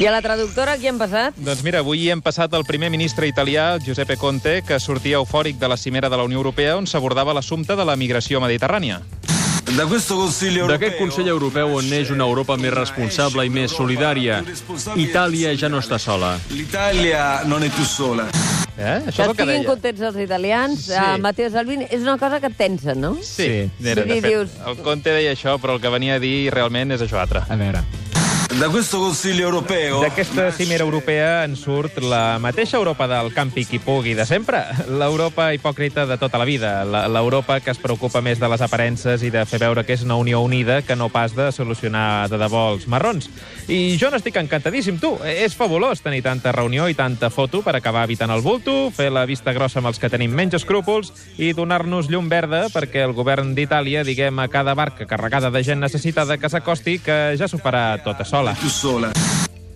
I a la traductora qui han passat? Doncs mira, avui hem passat el primer ministre italià, Giuseppe Conte, que sortia eufòric de la cimera de la Unió Europea on s'abordava l'assumpte de la migració mediterrània. D'aquest Consell Europeu on neix una Europa més responsable i més solidària. Itàlia ja no està sola. L'Italia non è più sola. Eh? Que Això és el que estiguin deia. contents els italians, Sí. sí. Matteo Salvini, és una cosa que et tensa, no? Sí, Sí. Era, de fet, dius- el Conte deia això, però el que venia a dir realment és això altre. A veure. D'aquesta cimera europea en surt la mateixa Europa del campi qui pugui de sempre, l'Europa hipòcrita de tota la vida, l'Europa que es preocupa més de les aparences i de fer veure que és una Unió Unida que no pas de solucionar de debò els marrons. I jo n'estic encantadíssim, tu. És fabulós tenir tanta reunió i tanta foto per acabar evitant el bulto, fer la vista grossa amb els que tenim menys escrúpols i donar-nos llum verda perquè el govern d'Itàlia diguem a cada barca carregada de gent necessitada que s'acosti que ja s'ho farà tota sola. Più sola.